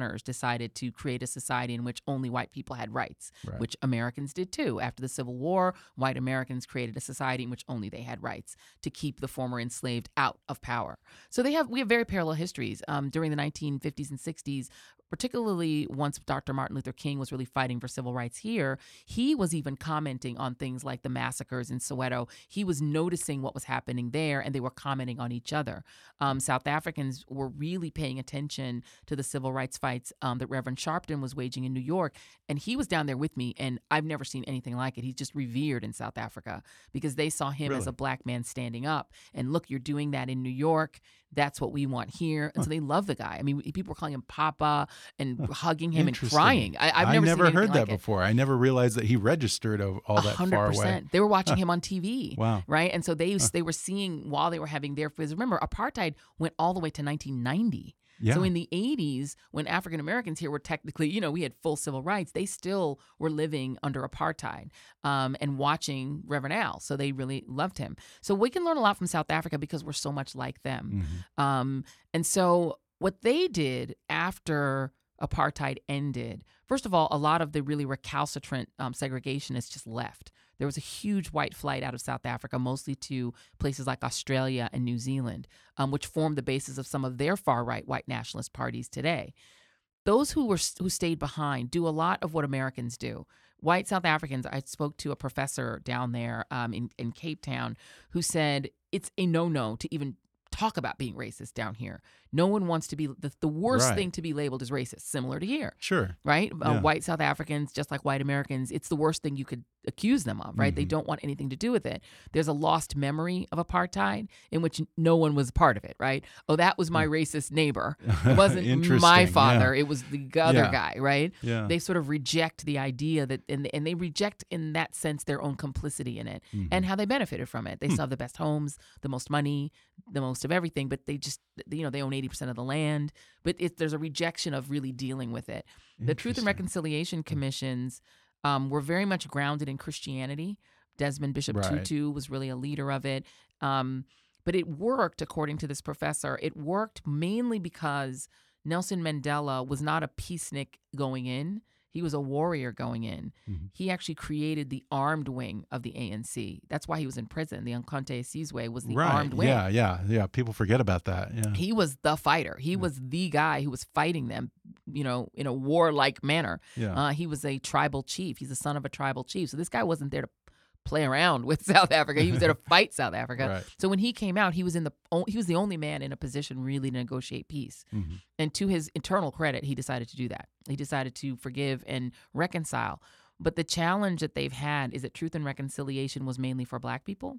Afrikaners, decided to create a society in which only white people had rights, Right. which Americans did too. After the Civil War, white Americans created a society in which only they had rights to keep the former enslaved out of power. So they have we have very parallel histories. Um, during the 1950s and 60s, particularly once Dr. Martin Luther King was really fighting for civil rights here, he was even commenting on things like the massacres in Soweto. He was noticing what was happening there, and they were commenting on each other. Um, South Africans were really paying attention to the civil rights fights um, that Reverend Sharpton was waging in New York, and he was down there with me, and I've never seen anything like it. He's just revered in South Africa because they saw him as a black man standing up. And look, you're doing that in New York. That's what we want here. And so they love the guy. I mean, people were calling him Papa and hugging him and crying. I, I've never, seen heard that like it. before. I never realized that he registered of all that hundred far away. They were watching him on TV. Wow. Right, and so they they were seeing while they were having their because remember apartheid went all the way to 1990. Yeah. So in the 80s, when African Americans here were technically, you know, we had full civil rights, they still were living under apartheid um, and watching Reverend Al. So they really loved him. So we can learn a lot from South Africa because we're so much like them. Mhm. Um, and so what they did after apartheid ended, first of all, a lot of the really recalcitrant um, segregationists just left. There was a huge white flight out of South Africa, mostly to places like Australia and New Zealand, um, which formed the basis of some of their far right white nationalist parties today. Those who were who stayed behind do a lot of what Americans do. White South Africans. I spoke to a professor down there um, in in Cape Town who said it's a no no to even talk about being racist down here. No one wants to be the, the worst Right. thing to be labeled as racist, similar to here Sure. right? Uh, white South Africans, just like white Americans, it's the worst thing you could accuse them of, right? They Mhm. don't want anything to do with it. There's a lost memory of apartheid in which no one was part of it, right? Oh, that was my racist neighbor. It wasn't my yeah. father. It was the other Yeah. guy, right? Yeah. They sort of reject the idea that, and, and they reject in that sense their own complicity in it Mhm. and how they benefited from it. They Hmm. still have the best homes, the most money, the most of everything, but they just, you know, they own 80% of the land. But it, there's a rejection of really dealing with it. The Truth and Reconciliation Commissions um, were very much grounded in Christianity. Desmond Bishop Right. Tutu was really a leader of it. Um, but it worked, according to this professor, it worked mainly because Nelson Mandela was not a peacenik going in. He was a warrior going in. Mhm. He actually created the armed wing of the ANC. That's why he was in prison. The Umkhonto we Sizwe was the right. armed wing. Yeah, yeah, yeah. People forget about that. Yeah. He was the fighter. He was the guy who was fighting them, you know, in a warlike manner. yeah. Uh, he was a tribal chief. He's the son of a tribal chief. So this guy wasn't there to play around with South Africa. He was there to fight South Africa. Right. So when he came out, he was in the o- he was the only man in a position really to negotiate peace. Mhm. And to his internal credit, he decided to do that. He decided to forgive and reconcile. But the challenge that they've had is that truth and reconciliation was mainly for black people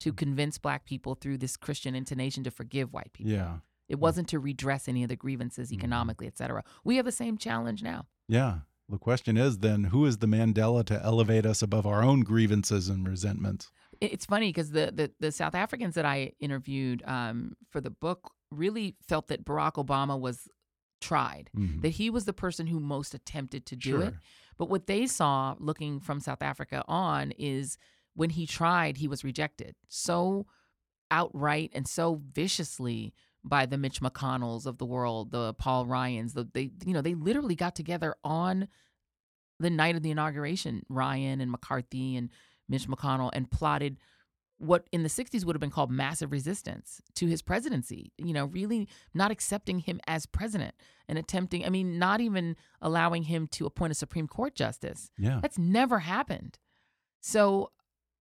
to Mm. convince black people through this Christian intonation to forgive white people. Yeah. It wasn't to redress any of the grievances Mm-hmm. economically, et cetera. We have the same challenge now. Yeah. The question is then who is the Mandela to elevate us above our own grievances and resentments? It's funny because the, the the South Africans that I interviewed um, for the book really felt that Barack Obama was tried, Mhm. that he was the person who most attempted to do it. But what they saw looking from South Africa on is when he tried, he was rejected so outright and so viciously by the Mitch McConnells of the world, the Paul Ryans. The, they, you know, they literally got together on the night of the inauguration, Ryan and McCarthy and Mitch McConnell, and plotted what in the 60s would have been called massive resistance to his presidency. You know, really not accepting him as president and attempting, I mean, not even allowing him to appoint a Supreme Court justice. Yeah. That's never happened. So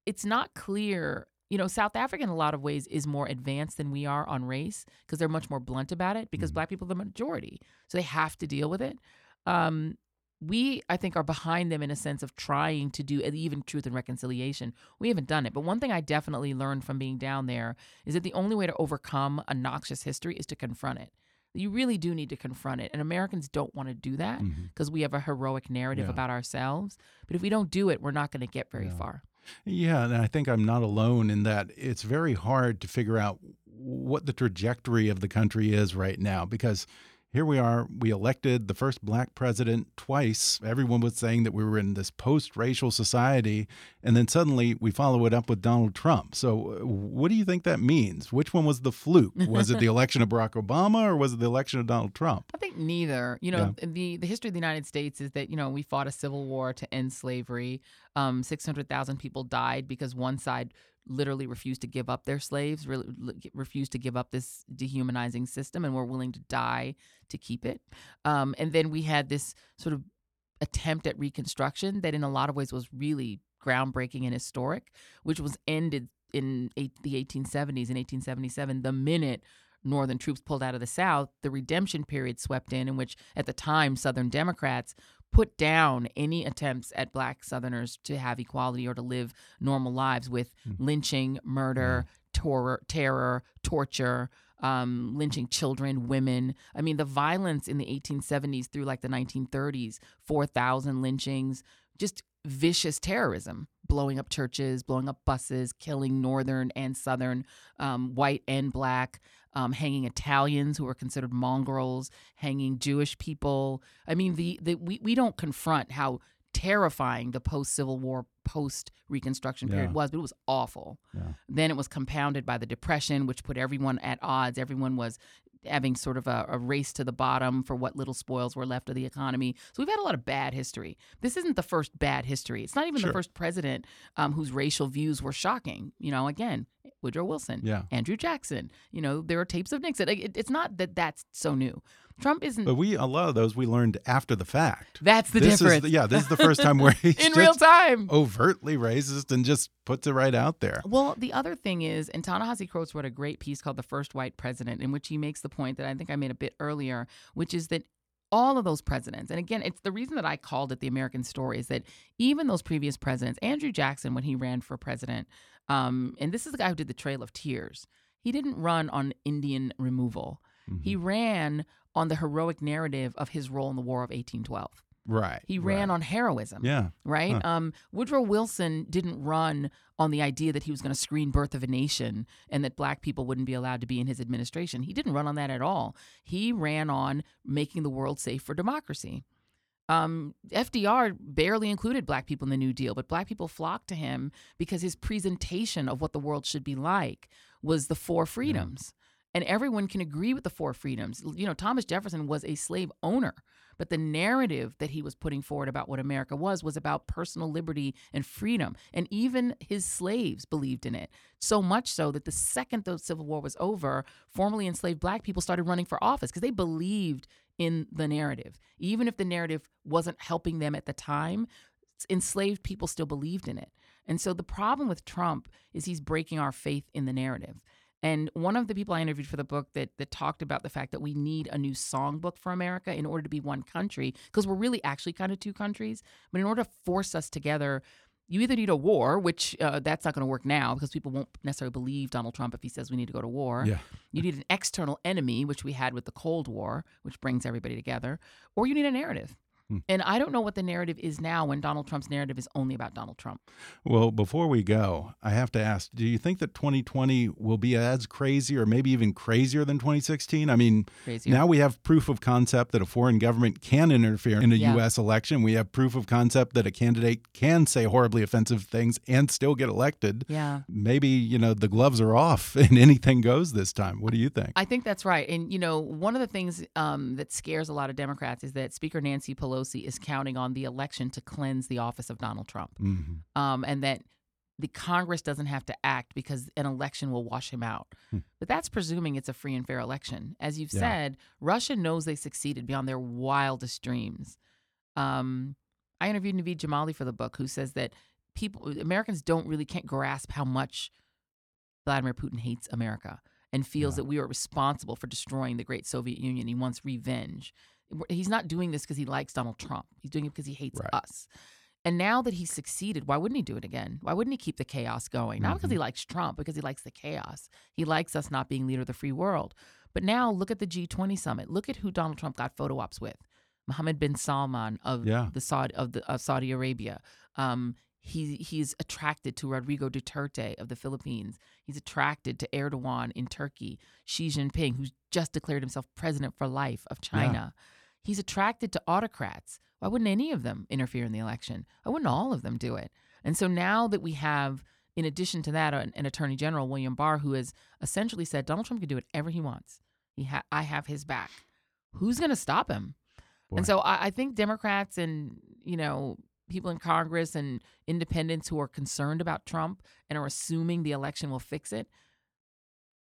it's not clear. You know, South Africa in a lot of ways is more advanced than we are on race because they're much more blunt about it because Mhm. black people are the majority. So they have to deal with it. Um, we I think are behind them in a sense of trying to do even truth and reconciliation. We haven't done it. But one thing I definitely learned from being down there is that the only way to overcome a noxious history is to confront it. You really do need to confront it. And Americans don't want to do that because we have a heroic narrative Mm-hmm. Yeah. about ourselves. But if we don't do it, we're not going to get very Yeah. far. Yeah, and I think I'm not alone in that it's very hard to figure out what the trajectory of the country is right now because here we are, we elected the first black president twice. Everyone was saying that we were in this post racial society, and then suddenly we follow it up with Donald Trump. So, uh, what do you think that means? Which one was the fluke? Was it the election of Barack Obama or was it the election of Donald Trump? I think neither. You know, the the history of the United States is that you know we fought a civil war to end slavery. Um, Six hundred thousand people died because one side literally refused to give up their slaves, really refused to give up this dehumanizing system, and were willing to die to keep it. Um, and then we had this sort of attempt at reconstruction that, in a lot of ways, was really groundbreaking and historic, which was ended in eight, the 1870s. In 1877, the minute Northern troops pulled out of the South, the redemption period swept in, in which at the time Southern Democrats put down any attempts at black Southerners to have equality or to live normal lives with lynching, murder, terror, terror torture, um, lynching children, women. I mean, the violence in the 1870s through like the 1930s 4,000 lynchings, just vicious terrorism, blowing up churches, blowing up buses, killing Northern and Southern, um, white and black, um, hanging Italians who were considered mongrels, hanging Jewish people. I mean, the, the we, we don't confront how terrifying the post Civil War, post Reconstruction period Yeah. was, but it was awful. Yeah. Then it was compounded by the Depression, which put everyone at odds. Everyone was having sort of a, a race to the bottom for what little spoils were left of the economy. So we've had a lot of bad history. This isn't the first bad history. It's not even Sure. the first president um, whose racial views were shocking. You know, again, Woodrow Wilson, Yeah. Andrew Jackson. You know, there are tapes of Nixon. It, it's not that that's so new. Trump isn't. But we, a lot of those we learned after the fact. That's the this difference. Is the, yeah, this is the first time where he's in just real time. overtly racist and just puts it right out there. Well, the other thing is, and Ta-Nehisi Coates wrote a great piece called "The First White President," in which he makes the point that I think I made a bit earlier, which is that all of those presidents, and again, it's the reason that I called it the American story, is that even those previous presidents, Andrew Jackson, when he ran for president, um, and this is the guy who did the Trail of Tears, he didn't run on Indian removal. He ran on the heroic narrative of his role in the War of 1812. Right. He ran right. on heroism Yeah. right? Huh. Um, Woodrow Wilson didn't run on the idea that he was going to screen Birth of a Nation and that black people wouldn't be allowed to be in his administration. He didn't run on that at all. He ran on making the world safe for democracy. Um, FDR barely included black people in the New Deal, but black people flocked to him because his presentation of what the world should be like was the four freedoms. And everyone can agree with the four freedoms. You know, Thomas Jefferson was a slave owner, but the narrative that he was putting forward about what America was was about personal liberty and freedom. And even his slaves believed in it. So much so that the second the Civil War was over, formerly enslaved black people started running for office because they believed in the narrative. Even if the narrative wasn't helping them at the time, enslaved people still believed in it. And so the problem with Trump is he's breaking our faith in the narrative. And one of the people I interviewed for the book that that talked about the fact that we need a new songbook for America in order to be one country, because we're really actually kind of two countries. But in order to force us together, you either need a war, which uh, that's not going to work now because people won't necessarily believe Donald Trump if he says we need to go to war. Yeah. You need an external enemy, which we had with the Cold War, which brings everybody together, or you need a narrative. Hmm. And I don't know what the narrative is now when Donald Trump's narrative is only about Donald Trump. Well, before we go, I have to ask do you think that 2020 will be as crazy or maybe even crazier than 2016? I mean, Crazier. now we have proof of concept that a foreign government can interfere in a Yeah. U.S. election. We have proof of concept that a candidate can say horribly offensive things and still get elected. Yeah. Maybe, you know, the gloves are off and anything goes this time. What do you think? I think that's right. And, you know, one of the things um, that scares a lot of Democrats is that Speaker Nancy Pelosi is counting on the election to cleanse the office of Donald Trump. Mhm. Um, and that the Congress doesn't have to act because an election will wash him out. Hmm. But that's presuming it's a free and fair election. As you've Yeah. said, Russia knows they succeeded beyond their wildest dreams. Um, I interviewed Naveed Jamali for the book, who says that people, Americans, don't really can't grasp how much Vladimir Putin hates America and feels Yeah. that we are responsible for destroying the great Soviet Union. He wants revenge. He's not doing this because he likes Donald Trump. He's doing it because he hates Right. us. And now that he's succeeded, why wouldn't he do it again? Why wouldn't he keep the chaos going? Not because he likes Trump, because he likes the chaos. He likes us not being leader of the free world. But now look at the G20 summit. Look at who Donald Trump got photo ops with. Mohammed bin Salman of Yeah. the Saudi of the of Saudi Arabia. Um, he he's attracted to Rodrigo Duterte of the Philippines. He's attracted to Erdogan in Turkey. Xi Jinping, who's just declared himself president for life of China. He's attracted to autocrats. Why wouldn't any of them interfere in the election? Why wouldn't all of them do it? And so now that we have, in addition to that, an, an Attorney General William Barr who has essentially said Donald Trump can do whatever he wants. He ha- I have his back. Who's going to stop him? Boy. And so I, I think Democrats and you know people in Congress and independents who are concerned about Trump and are assuming the election will fix it.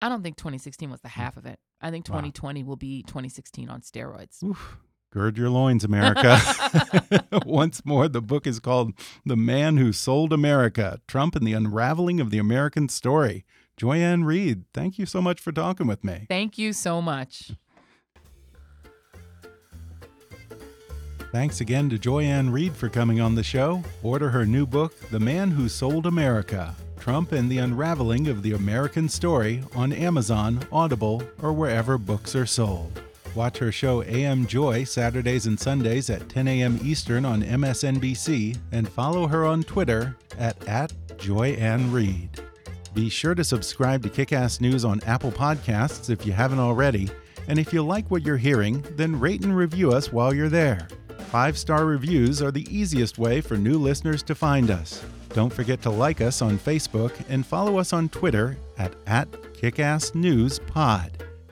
I don't think 2016 was the hmm. half of it. I think Wow. 2020 will be 2016 on steroids. Oof. Gird your loins, America. Once more, the book is called The Man Who Sold America Trump and the Unraveling of the American Story. Joy-Ann Reid, thank you so much for talking with me. Thank you so much. Thanks again to Joy-Ann Reid for coming on the show. Order her new book, The Man Who Sold America Trump and the Unraveling of the American Story, on Amazon, Audible, or wherever books are sold. Watch her show AM Joy Saturdays and Sundays at 10 a.m. Eastern on MSNBC and follow her on Twitter at, at JoyAnnReid. Be sure to subscribe to Kickass News on Apple Podcasts if you haven't already. And if you like what you're hearing, then rate and review us while you're there. Five star reviews are the easiest way for new listeners to find us. Don't forget to like us on Facebook and follow us on Twitter at, at KickassNewsPod.